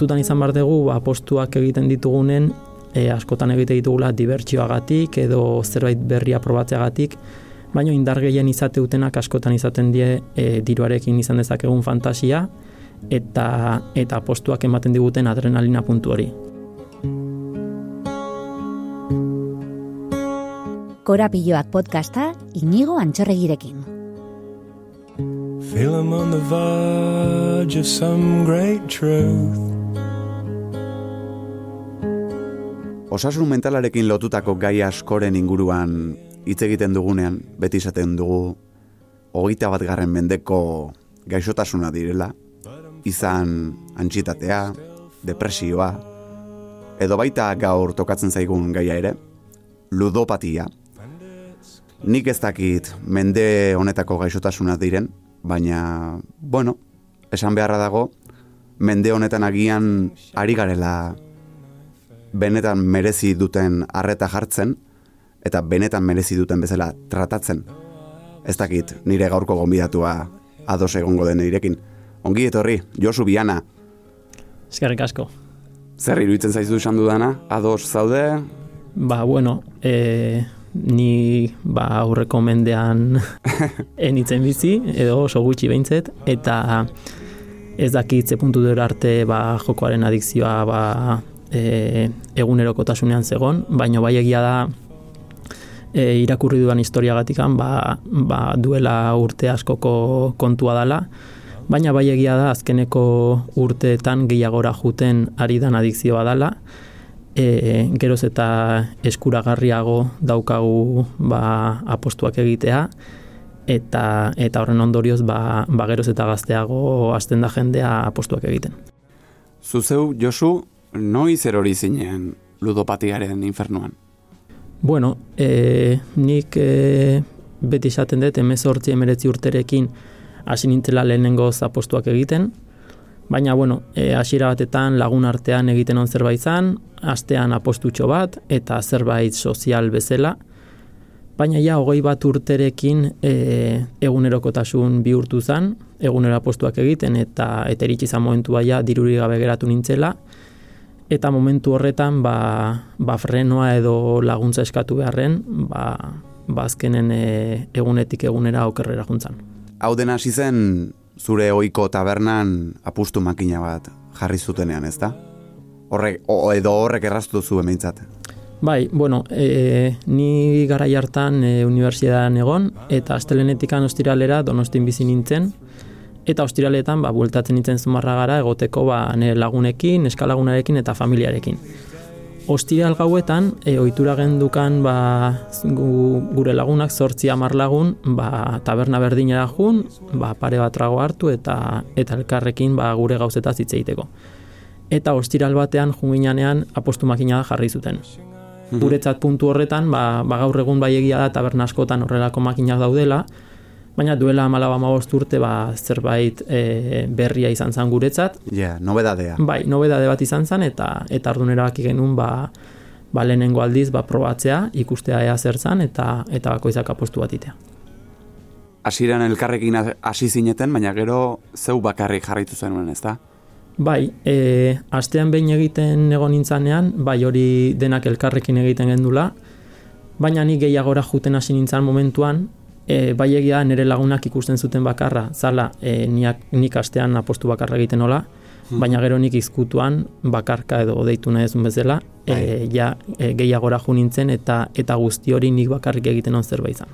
kontutan izan bar dugu ba, postuak egiten ditugunen e, askotan egite ditugula dibertsioagatik edo zerbait berria probatzeagatik, baina indar gehien izate dutenak askotan izaten die e, diruarekin izan dezakegun fantasia eta eta postuak ematen diguten adrenalina puntu hori. Korapilloak podcasta inigo antxorregirekin. Feel I'm on the verge of some great truth Osasun mentalarekin lotutako gai askoren inguruan hitz egiten dugunean, beti izaten dugu hogeita bat garren mendeko gaixotasuna direla, izan antxitatea, depresioa, edo baita gaur tokatzen zaigun gaia ere, ludopatia. Nik ez dakit mende honetako gaixotasuna diren, baina, bueno, esan beharra dago, mende honetan agian ari garela benetan merezi duten arreta jartzen, eta benetan merezi duten bezala tratatzen. Ez dakit, nire gaurko gonbidatua ados egongo den irekin. Ongi etorri, Josu Biana. Eskerrik asko. Zer iruditzen zaizu esan dudana? Ados zaude? Ba, bueno, e, ni ba, aurreko mendean enitzen bizi, edo oso gutxi behintzet, eta ez dakit ze puntu arte ba, jokoaren adikzioa ba, e, egunerokotasunean zegon, baina bai egia da e, irakurri duan historiagatikan ba, ba, duela urte askoko kontua dela, baina bai egia da azkeneko urteetan gehiagora juten ari dan adikzioa dela, e, geroz eta eskuragarriago daukagu ba, apostuak egitea, eta eta horren ondorioz ba, ba geroz eta gazteago hasten da jendea apostuak egiten. Zuzeu, Josu, noiz erori zinean ludopatiaren infernuan? Bueno, e, nik e, beti esaten dut, emezortzi emeretzi urterekin hasi nintzela lehenengo zapostuak egiten, baina, bueno, e, hasiera batetan lagun artean egiten on zerbait zan, astean apostutxo bat, eta zerbait sozial bezala, baina ja, hogei bat urterekin e, egunerokotasun bihurtu zan, egunero apostuak egiten, eta eteritzi zan momentua ja, diruri geratu nintzela, eta momentu horretan ba, ba frenoa edo laguntza eskatu beharren ba, ba azkenen e, egunetik egunera okerrera juntzan. Hau dena hasi zen zure ohiko tabernan apustu makina bat jarri zutenean, ezta? Horrek, o, edo horrek erraztu zu emeintzat? Bai, bueno, e, ni gara hartan e, unibertsitatean egon, eta astelenetikan ostiralera donostin bizi nintzen, eta ostiraletan ba, bueltatzen nintzen zumarra gara egoteko ba, nire lagunekin, eskalagunarekin eta familiarekin. Ostiral gauetan, e, ohitura gendukan ba, gure lagunak zortzi amar lagun ba, taberna berdinera jun, ba, pare bat trago hartu eta eta elkarrekin ba, gure gauzetaz hitz egiteko. Eta ostiral batean junginanean apostu makina jarri zuten. Mhm. Guretzat puntu horretan, ba, ba gaur egun bai egia da taberna askotan horrelako makinak daudela, baina duela amalaba mabost urte ba, zerbait e, berria izan zan guretzat. Ja, yeah, nobedadea. Bai, nobedade bat izan zan, eta eta ardunera baki genuen ba, ba lehenengo aldiz ba, probatzea, ikustea ea zer zan, eta, eta bakoizak apostu bat itea. Asiran elkarrekin hasi zineten, baina gero zeu bakarrik jarraitu zenuen, ez da? Bai, e, astean behin egiten egon nintzanean, bai hori denak elkarrekin egiten gendula, baina ni gehiagora juten hasi nintzan momentuan, e, bai egia nire lagunak ikusten zuten bakarra, zala e, niak, nik astean apostu bakarra egiten nola, hmm. baina gero nik izkutuan bakarka edo deitu nahi ezun bezala, e, bai. ja, e, gehiagora ju nintzen eta eta guzti hori nik bakarrik egiten on zerbait izan.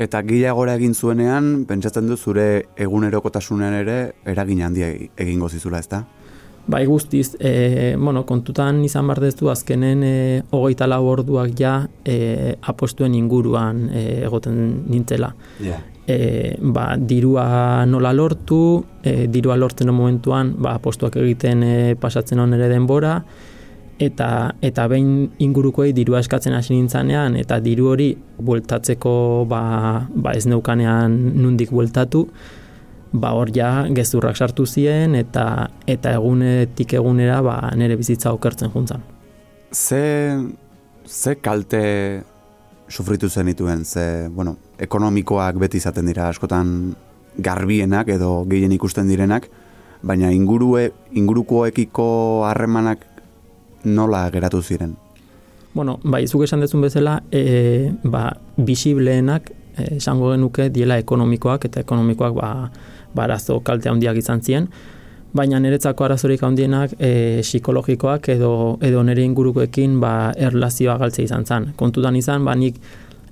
Eta gehiagora egin zuenean, pentsatzen du zure egunerokotasunean ere eragin handia egingo zizula, ezta? Bai guztiz, e, bueno, kontutan izan bar dezu azkenen e, hogeita lau orduak ja e, apostuen inguruan e, egoten nintzela. Yeah. E, ba, dirua nola lortu, e, dirua lortzen momentuan ba, apostuak egiten e, pasatzen on ere denbora, eta eta behin ingurukoei dirua eskatzen hasi nintzanean, eta diru hori bueltatzeko ba, ba ez neukanean nundik bueltatu, ba hor ja gezurrak sartu ziren eta eta egunetik egunera ba nere bizitza okertzen juntzan. Ze ze kalte sufritu zenituen ze bueno, ekonomikoak beti izaten dira askotan garbienak edo gehien ikusten direnak baina ingurue, ingurukoekiko harremanak nola geratu ziren? Bueno, bai, zuk esan dezun bezala, e, ba, bisibleenak e, esango genuke diela ekonomikoak, eta ekonomikoak ba, ba kalte handiak izan ziren, baina niretzako arazorik handienak e, psikologikoak edo, edo nire ingurukoekin ba, erlazioa galtze izan zen. Kontutan izan, ba, nik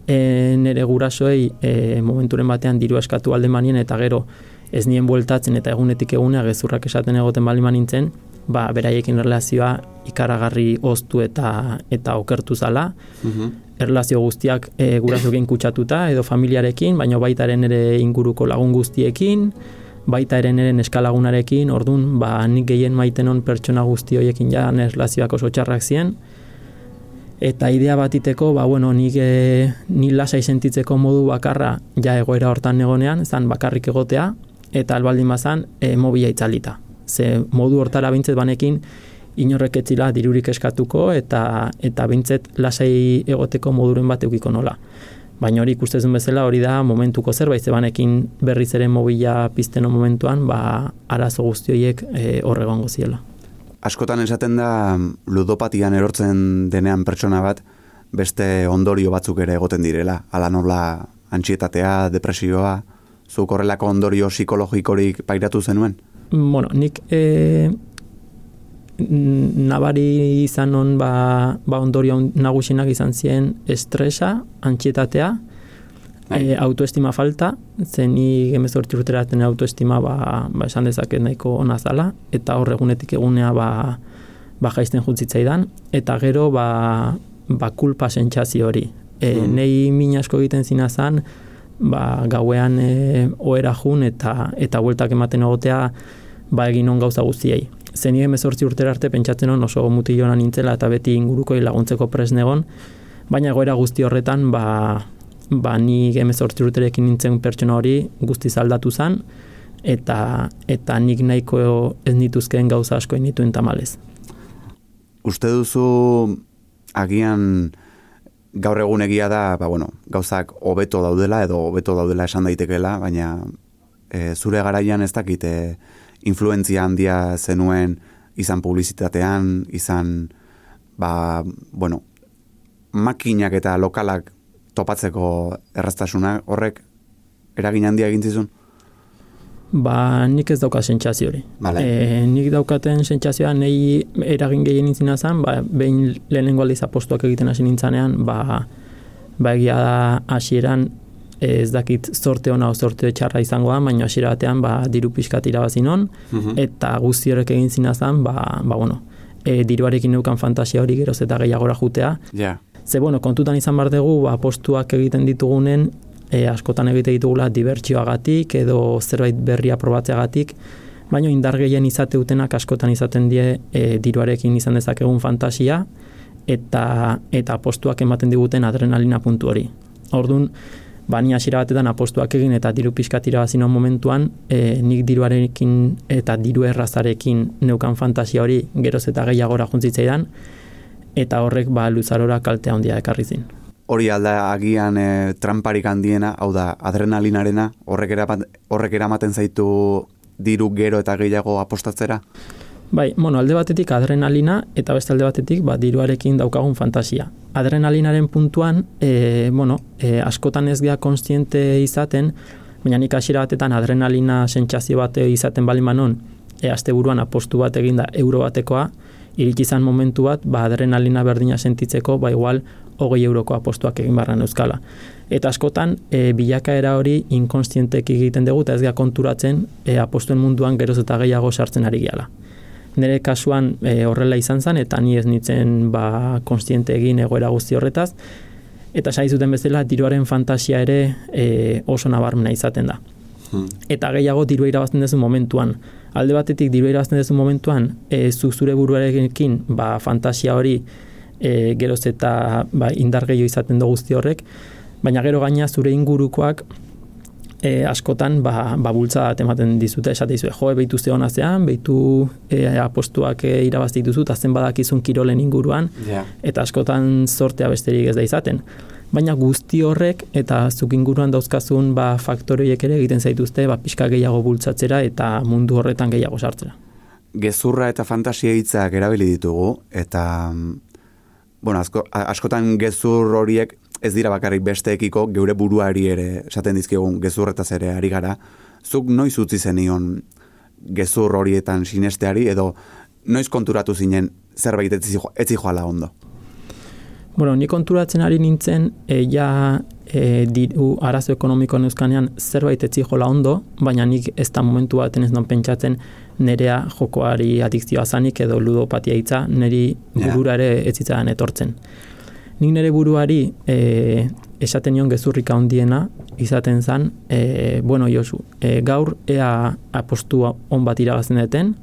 e, nire gurasoei e, momenturen batean diru eskatu alde manien, eta gero ez nien bueltatzen eta egunetik egunea gezurrak esaten egoten bali nintzen, ba, beraiekin erlazioa ikaragarri oztu eta eta okertu zala. Mm Erlazio guztiak e, gurasoekin kutsatuta edo familiarekin, baina baitaren ere inguruko lagun guztiekin, baita ere nire eskalagunarekin, ordun ba, nik gehien maitenon pertsona guzti horiekin ja erlazioak oso txarrak ziren. Eta idea batiteko, ba, bueno, nik e, ni lasai sentitzeko modu bakarra ja egoera hortan negonean, zan bakarrik egotea, eta albaldin bazan e, mobila itzalita ze modu hortara bintzet banekin inorrek etzila dirurik eskatuko eta eta bintzet lasai egoteko moduren bat eukiko nola. Baina hori ikustezun bezala hori da momentuko zerbait ze banekin berriz ere mobila pizteno momentuan ba arazo guzti horiek e, horregongo ziela. Askotan esaten da ludopatian erortzen denean pertsona bat beste ondorio batzuk ere egoten direla. Ala nola antxietatea, depresioa, zuk horrelako ondorio psikologikorik pairatu zenuen? Bueno, nik e, nabari izan on ba, ba ondorio nagusinak izan ziren estresa, antxietatea, e, autoestima falta, zen ni gemezortzi urtera autoestima ba, ba esan dezaket nahiko ona zala, eta hor egunetik egunea ba, ba jaizten jutzitzaidan, eta gero ba, ba kulpa sentsazio hori. E, hmm. Nei min asko egiten zina zan, ba, gauean e, oera jun eta eta bueltak ematen egotea ba egin on gauza guztiei. Zeni emezortzi urtera arte pentsatzen on oso mutilona nintzela eta beti inguruko laguntzeko presnegon, baina goera guzti horretan ba, ba ni emezortzi urterekin nintzen pertsona hori guzti zaldatu zen, eta, eta nik nahiko ez nituzkeen gauza asko inituen tamalez. Uste duzu agian gaur egun egia da, ba, bueno, gauzak hobeto daudela edo hobeto daudela esan daitekeela, baina e, zure garaian ez dakit e, influentzia handia zenuen izan publizitatean, izan ba, bueno, makinak eta lokalak topatzeko erraztasuna horrek eragin handia egin zizun? Ba, nik ez dauka sentsazio hori. Vale. E, nik daukaten sentsazioa nahi eragin gehien nintzen zan, ba, behin lehenengo aldiz apostuak egiten hasi nintzanean, ba, ba egia da hasieran ez dakit sorte ona o sorte txarra izangoa, baina hasiera batean ba, diru pixkat irabazi non, mhm. eta guzti horrek egin zinazan, ba, ba bueno, e, diruarekin neukan fantasia hori geroz eta gehiagora jutea. Yeah. Ze, bueno, kontutan izan bar dugu, ba, postuak egiten ditugunen, e, askotan egite ditugula dibertsioagatik edo zerbait berria probatzeagatik, baina indar gehien izate utenak askotan izaten die e, diruarekin izan dezakegun fantasia eta eta postuak ematen diguten adrenalina puntu hori. Orduan, bani hasiera batetan apostuak egin eta diru pixka tira momentuan, e, nik diruarekin eta diru errazarekin neukan fantasia hori geroz eta gehiagora juntzitzaidan, eta horrek ba luzarora kaltea handia ekarri zin hori alda agian e, tramparik handiena, hau da, adrenalinarena, horrek, eramat, horrek eramaten zaitu diru gero eta gehiago apostatzera? Bai, bueno, alde batetik adrenalina eta beste alde batetik ba, diruarekin daukagun fantasia. Adrenalinaren puntuan, e, bueno, e, askotan ez gea konstiente izaten, baina nik hasiera batetan adrenalina sentsazio bat izaten bali manon, e, azte buruan apostu bat eginda euro batekoa, iritsi izan momentu bat, ba, adrenalina berdina sentitzeko, ba, igual, hogei euroko apostuak egin barran euskala. Eta askotan, e, bilakaera hori inkonstientek egiten dugu, eta ez gara konturatzen e, apostuen munduan geroz eta gehiago sartzen ari gehala. Nire kasuan e, horrela izan zen, eta ni ez nitzen ba, konstiente egin egoera guzti horretaz, eta sai zuten bezala, diruaren fantasia ere e, oso nabarmena izaten da. Hmm. Eta gehiago diru irabazten duzu momentuan. Alde batetik diru irabazten duzu momentuan, e, zu zure buruarekin ba, fantasia hori e, geroz eta ba, indar gehiago izaten du guzti horrek, baina gero gaina zure ingurukoak e, askotan ba, ba bultza ematen dizute esate dizue, jo, behitu ze hona zean, behitu e, apostuak e, irabazte dituzu, eta zen badakizun kirolen inguruan, eta askotan sortea besterik ez da izaten. baina guzti horrek eta zuk inguruan dauzkazun ba, faktorioiek ere egiten zaituzte ba, pixka gehiago bultzatzera eta mundu horretan gehiago sartzera. Gezurra eta fantasia hitzak erabili ditugu, eta bueno, asko, askotan gezur horiek ez dira bakarrik besteekiko geure buruari ere esaten dizkigun gezurretaz ere ari gara. Zuk noiz utzi zenion gezur horietan sinesteari edo noiz konturatu zinen zerbait etzi joala ondo? Bueno, ni konturatzen ari nintzen, e, ja e, diru arazo ekonomiko neuzkanean zerbait etzi jola ondo, baina nik ez da momentu baten ez non pentsatzen nerea jokoari adikzioa zanik edo ludopatia hitza, neri burura ere ez zitzaren etortzen. Nik nere buruari e, esaten nion gezurrik handiena izaten zen, e, bueno, Josu, e, gaur ea apostua on bat iragazten deten,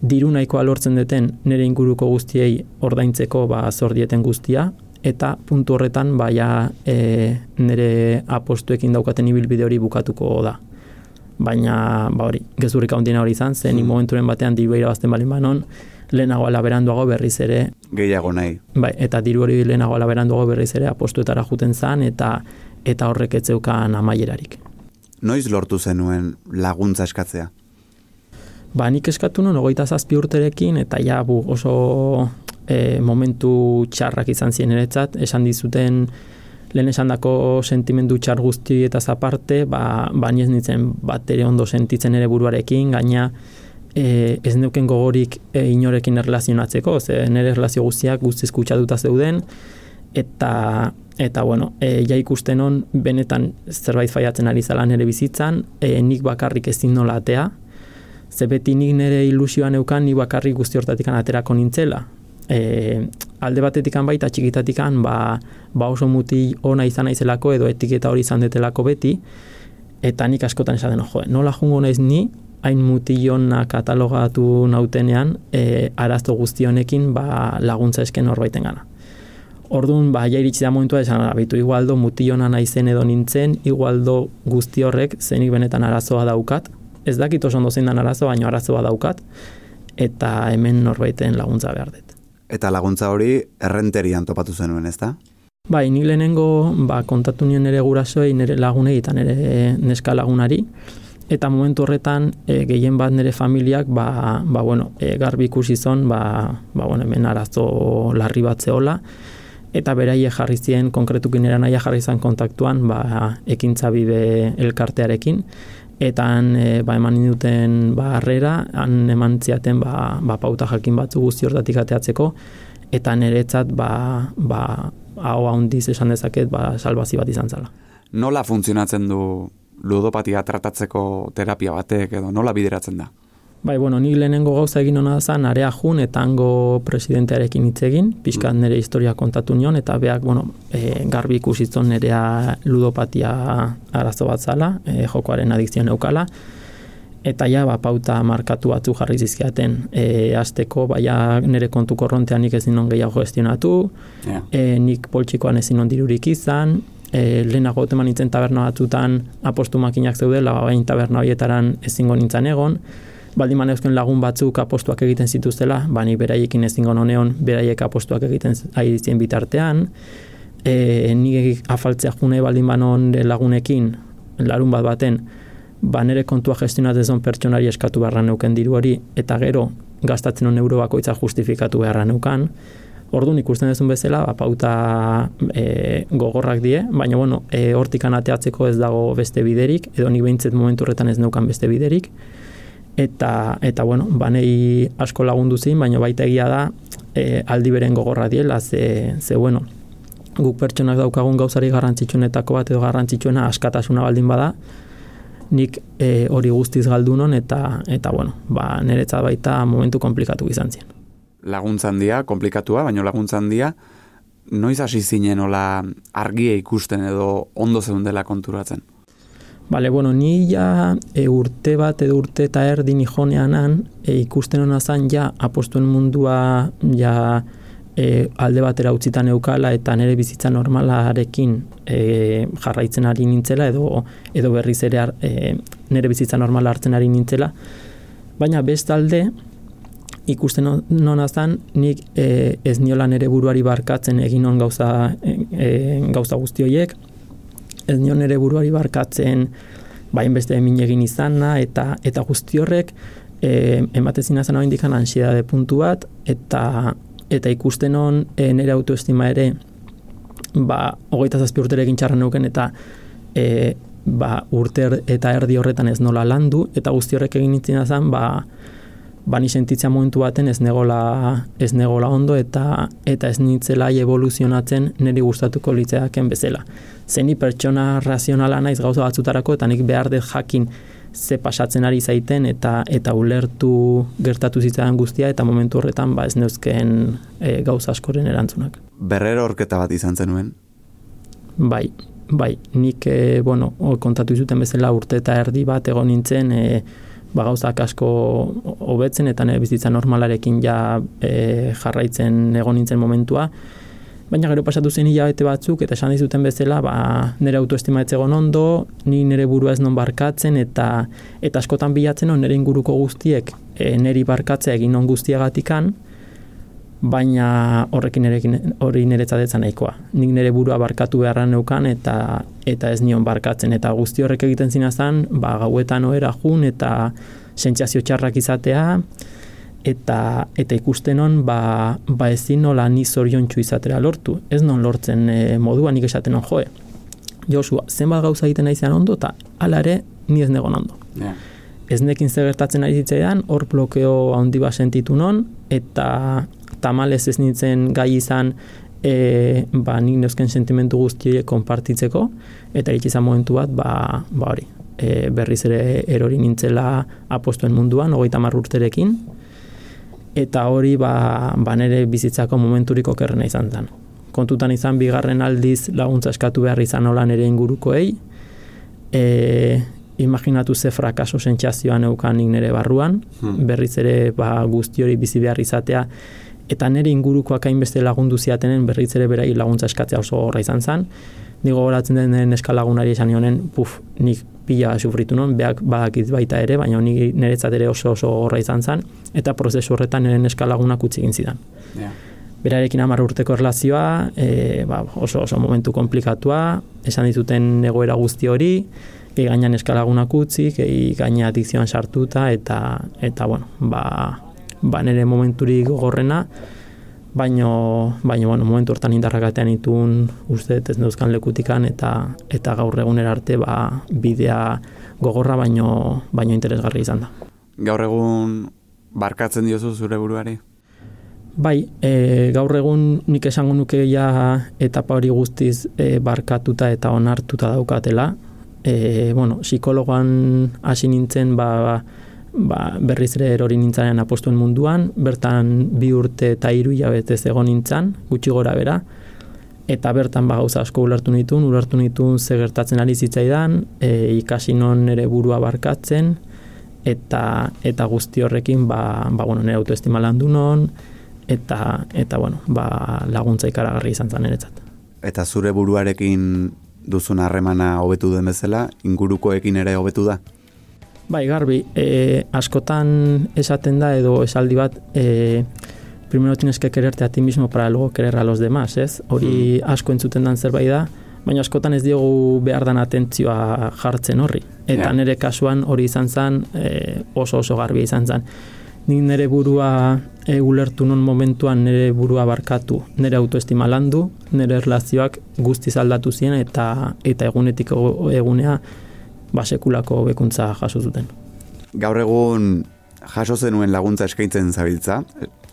diru nahikoa lortzen duten nire inguruko guztiei ordaintzeko ba zordieten guztia eta puntu horretan baia e, nire apostuekin daukaten ibilbide hori bukatuko da. Baina, ba hori, gezurrik handiena hori izan, zen mm. momenturen batean diru irabazten balin banon, lehenago alaberanduago berriz ere... Gehiago nahi. Bai, eta diru hori lehenago alaberanduago berriz ere apostuetara juten zan, eta eta horrek etzeukan amaierarik. Noiz lortu zenuen laguntza eskatzea? Ba, nik eskatu nuen, ogoita zazpi urterekin, eta ja, bu, oso e, momentu txarrak izan ziren eretzat, esan dizuten, lehen esan dako sentimendu txar guzti eta zaparte, ba, ba ez nintzen bat ere ondo sentitzen ere buruarekin, gaina e, ez neuken gogorik e, inorekin erlazionatzeko, ze nire erlazio guztiak guztiz kutsatuta zeuden, eta eta bueno, e, ja ikusten on benetan zerbait faiatzen ari zala nire bizitzan, e, nik bakarrik ezin nola atea, ze beti nik nire ilusioan eukan ni bakarrik guzti hortatik aterako nintzela. E, alde batetik baita txikitatik ba, ba oso muti ona izan naizelako edo etiketa hori izan detelako beti, eta nik askotan esaten, jo, nola jungo naiz ni, hain mutillona katalogatu nautenean, e, arazto guztionekin ba, laguntza esken horbaiten gana. Orduan, ba, ja iritsi da momentua, esan, abitu, igualdo mutillona naizen edo nintzen, igualdo guzti horrek zenik benetan arazoa daukat, ez dakit oso ondo zein arazo, baina arazoa daukat, eta hemen norbaiten laguntza behar dut. Eta laguntza hori errenterian topatu zenuen, ez da? Bai, nik lehenengo ba, kontatu nien nire gurasoei, nire lagunei eta nire neska lagunari, eta momentu horretan e, gehien bat nire familiak ba, ba, bueno, e, garbi ikusi zon, ba, ba, bueno, hemen arazo larri bat zehola, eta beraie jarri zien, konkretukin nire naia jarri zen kontaktuan, ba, ekintza bide elkartearekin, eta han e, ba, eman induten ba, harrera, han eman ziaten ba, ba, pauta jakin batzu guzti hortatik ateatzeko, eta niretzat ba, ba, hau handiz esan dezaket ba, salbazi bat izan zala. Nola funtzionatzen du ludopatia tratatzeko terapia batek edo nola bideratzen da? Bai, bueno, nik lehenengo gauza egin hona zen, area jun eta hango presidentearekin hitz egin, pixkat mm. nire historia kontatu nion, eta beak, bueno, e, garbi ikusitzen nerea ludopatia arazo bat zala, e, jokoaren adikzio neukala, eta ja, ba, pauta markatu batzu jarri zizkiaten, e, azteko, baina nire kontu korrontean nik ezin non gehiago gestionatu, yeah. e, nik poltsikoan ezin non dirurik izan, e, lehenago teman nintzen taberna batzutan apostu makinak zeudela, baina taberna horietaran ezingo nintzen egon, baldin maneuzken lagun batzuk apostuak egiten zituztela, bani beraiekin ez zingon honeon, beraiek apostuak egiten ari zien bitartean, e, nik afaltzea june baldin banon lagunekin, larun bat baten, ba nere kontua gestionatzen pertsonari eskatu beharra neuken diru hori, eta gero gastatzen on euro bakoitza justifikatu beharra neukan, Orduan ikusten duzun bezala, ba, pauta e, gogorrak die, baina bueno, e, hortikan ateatzeko ez dago beste biderik, edo nik behintzet momentu horretan ez neukan beste biderik, eta eta bueno, banei asko lagundu zin, baina baita egia da e, aldi beren gogorra diela, ze, ze bueno, guk pertsonak daukagun gauzari garrantzitsuenetako bat edo garrantzitsuena askatasuna baldin bada, nik e, hori guztiz galdunon eta eta bueno, ba niretzat baita momentu komplikatu izan zien. Laguntzan dia, komplikatua, baina laguntzan dia, noiz hasi zinen hola argia ikusten edo ondo zeundela konturatzen? Bale, bueno, ni ja e, urte bat edo urte eta erdi nijonean e, ikusten hona zan ja apostuen mundua ja e, alde batera utzitan eukala eta nire bizitza normalarekin e, jarraitzen ari nintzela edo edo berriz ere e, nire bizitza normala hartzen ari nintzela. Baina bestalde ikusten non azan, nik e, ez niola nere buruari barkatzen egin on gauza, e, gauza guzti horiek, ez nion nere buruari barkatzen bain beste emin egin izana, eta eta guzti horrek e, ematen zinazan hau indikan ansiedade puntu bat, eta eta ikusten on e, nire autoestima ere ba, hogeita zazpi urtere egin txarra nuken, eta e, ba, urter eta erdi horretan ez nola landu, eta guzti horrek egin nintzen ba, bani sentitzea momentu baten ez negola, ez negola ondo eta eta ez nitzela evoluzionatzen niri gustatuko litzeaken bezala. Zeni pertsona razionala naiz gauza batzutarako eta nik behar dut jakin ze pasatzen ari zaiten eta eta ulertu gertatu zitzaidan guztia eta momentu horretan ba ez neuzken e, gauza askoren erantzunak. Berrero horketa bat izan zenuen? Bai, bai, nik e, bueno, kontatu zuten bezala urte eta erdi bat egon nintzen e, ba, gauzak asko hobetzen eta nire bizitza normalarekin ja e, jarraitzen egon nintzen momentua. Baina gero pasatu zen hilabete batzuk eta esan dizuten bezala ba, nire autoestima ez egon ondo, ni nire burua ez non barkatzen eta eta askotan bilatzen on nire inguruko guztiek e, niri barkatzea egin on guztiagatikan, baina horrekin erekin hori niretzatetzen nahikoa. Nik nire burua barkatu beharra neukan eta eta ez nion barkatzen eta guzti horrek egiten zinazan, ba gauetan ohera jun eta sentsazio txarrak izatea eta eta ikusten on ba ba ezin nola ni zoriontsu izatera lortu. Ez non lortzen e, moduan nik esaten on joe. Josua, zenbat gauza egiten naizan ondo eta hala ere ni ez negon ondo. Yeah. Ez nekin gertatzen ari zitzaidan, hor blokeo handi bat sentitu non, eta tamalez ez nintzen gai izan e, ba, nik neuzken sentimentu guztioiek konpartitzeko, eta eritz izan momentu bat, ba, ba hori, e, berriz ere erori nintzela apostuen munduan, hogeita urterekin, eta hori ba, ba nere bizitzako momenturik okerrena izan zen. Kontutan izan bigarren aldiz laguntza eskatu behar izan nola nere ingurukoei, e, imaginatu ze frakaso sentsazioan eukanik nere barruan, hmm. berriz ere ba, guzti hori bizi behar izatea, eta nire ingurukoak hainbeste lagundu ziatenen berriz ere berai laguntza eskatzea oso horra izan zen. Nigo goratzen den eskalagunari esan honen, puf, nik pila sufritu non, beak badakit baita ere, baina nik niretzat ere oso oso horra izan zen, eta prozesu horretan nire eskalagunak utzi egin zidan. Yeah. Berarekin amar urteko erlazioa, e, ba, oso oso momentu komplikatua, esan dituten egoera guzti hori, gehi gainan eskalagunak utzi, gehi gaina adikzioan sartuta, eta, eta bueno, ba, ba nere momenturik gogorrena, baino, baino bueno, momentu hortan indarrakatean itun uste ez neuzkan lekutikan eta eta gaur egun arte ba, bidea gogorra baino, baino interesgarri izan da. Gaur egun barkatzen diozu zure buruari? Bai, e, gaur egun nik esango nuke ja etapa hori guztiz e, barkatuta eta onartuta daukatela. E, bueno, psikologoan hasi nintzen ba, ba ba, berriz ere erori nintzanean apostuen munduan, bertan bi urte eta hiru hilabetez egon nintzan, gutxi gora bera, eta bertan ba, gauza asko ulertu nituen, ulertu nituen ze gertatzen ari zitzaidan, e, ikasi non nere burua barkatzen, eta eta guzti horrekin ba, ba bueno, nire autoestima landu non, eta, eta bueno, ba, laguntza ikaragarri izan zen niretzat. Eta zure buruarekin duzun harremana hobetu den bezala, ingurukoekin ere hobetu da? Bai, garbi, e, askotan esaten da edo esaldi bat, e, primero tienes que quererte a ti mismo para luego querer a los demás, ez? Hori hmm. asko entzuten dan zerbait da, baina askotan ez diogu behar dan atentzioa jartzen horri. Eta yeah. nire kasuan hori izan zen, e, oso oso garbi izan zen. Nik nire burua e, ulertu non momentuan nire burua barkatu, nire autoestima landu, nire relazioak guztiz aldatu ziren eta eta egunetik egunea basekulako bekuntza jaso zuten. Gaur egun jaso zenuen laguntza eskaintzen zabiltza,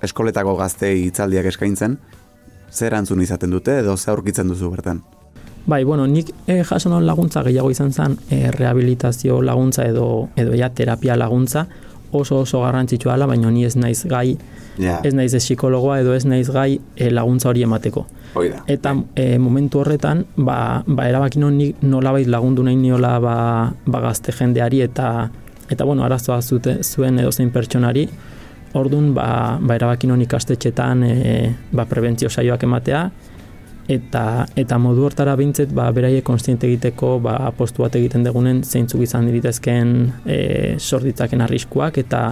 eskoletako gazte hitzaldiak eskaintzen, zer antzun izaten dute edo ze aurkitzen duzu bertan? Bai, bueno, nik eh, jaso non laguntza gehiago izan zen eh, rehabilitazio laguntza edo edo ja terapia laguntza oso oso garrantzitsua ala, baina ni ez naiz gai, ez naiz psikologoa edo ez naiz gai eh, laguntza hori emateko. Oida. Eta e, momentu horretan, ba, ba erabakin honi nolabait lagundu nahi niola ba, ba gazte jendeari eta eta bueno, arazoa zute, zuen edo zein pertsonari, ordun ba, ba erabakin honi kastetxetan e, ba, prebentzio saioak ematea, eta eta modu hortara bintzet ba beraie konstiente egiteko ba apostu bat egiten degunen zeintzuk izan diritezken e, sorditzaken arriskuak eta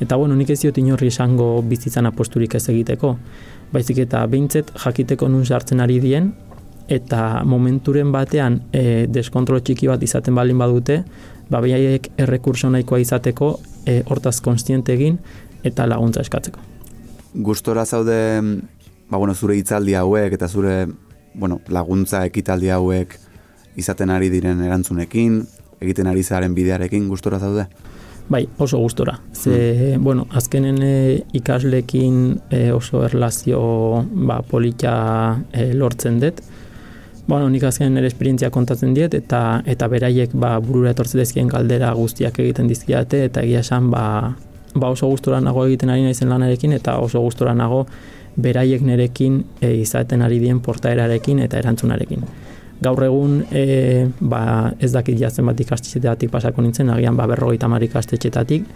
Eta bueno, nik ez diot inorri esango bizitzan aposturik ez egiteko, baizik eta behintzet jakiteko nun sartzen ari dien, eta momenturen batean e, deskontrol txiki bat izaten balin badute, ba behaiek errekurso nahikoa izateko e, hortaz konstiente egin eta laguntza eskatzeko. Gustora zaude ba, bueno, zure hitzaldi hauek eta zure bueno, laguntza ekitaldi hauek izaten ari diren erantzunekin, egiten ari zaren bidearekin gustora zaude? Bai, oso gustora. Ze, mm. bueno, azkenen e, ikaslekin e, oso erlazio ba, polita e, lortzen dut. Bueno, nik azken nire esperientzia kontatzen diet, eta eta beraiek ba, burura etortze dezkien galdera guztiak egiten dizkiate, eta egia esan ba, ba oso gustora nago egiten ari naizen lanarekin, eta oso gustora nago beraiek nerekin e, izaten ari dien portaerarekin eta erantzunarekin. Gaur egun e, ba, ez dakit jatzen bat ikastetxetatik pasako nintzen, agian ba, berrogeita mar ikastetxetatik,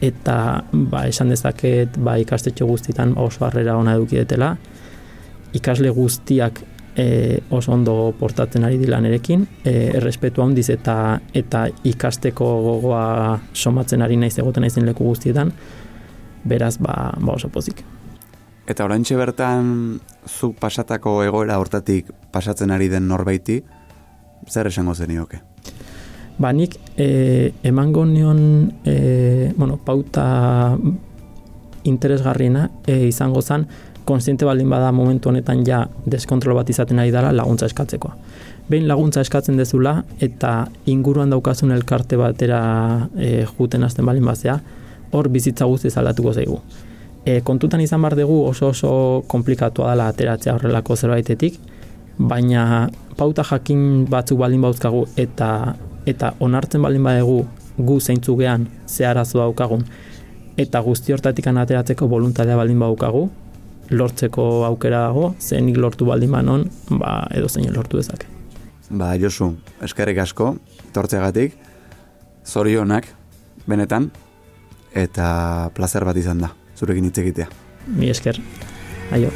eta ba, esan dezaket ba, ikastetxe guztitan oso harrera ona edukidetela, ikasle guztiak e, oso ondo portatzen ari dilan erekin, e, errespetu handiz eta eta ikasteko gogoa somatzen ari naiz egoten naizen leku guztietan, beraz ba, ba oso pozik. Eta oraintxe bertan zuk pasatako egoera hortatik pasatzen ari den norbaiti, zer esango zenioke? Ba, nik e, emango nion e, bueno, pauta interesgarriena e, izango zen konstiente baldin bada momentu honetan ja deskontrol bat izaten ari dela laguntza eskatzekoa. Behin laguntza eskatzen dezula eta inguruan daukazun elkarte batera e, juten azten baldin bazea, hor bizitza guzti zaldatuko zaigu e, kontutan izan bar dugu oso oso komplikatua dela ateratzea horrelako zerbaitetik, baina pauta jakin batzuk baldin bauzkagu eta eta onartzen baldin badegu gu zeintzu gean ze arazo daukagun eta guzti hortatik ateratzeko voluntadea baldin badukagu lortzeko aukera dago, zenik lortu baldin banon, ba, edo zein lortu dezake. Ba, Josu, eskerrik asko, tortzegatik, zorionak, benetan, eta placer bat izan da zurekin hitz egitea. Mi esker. Aio.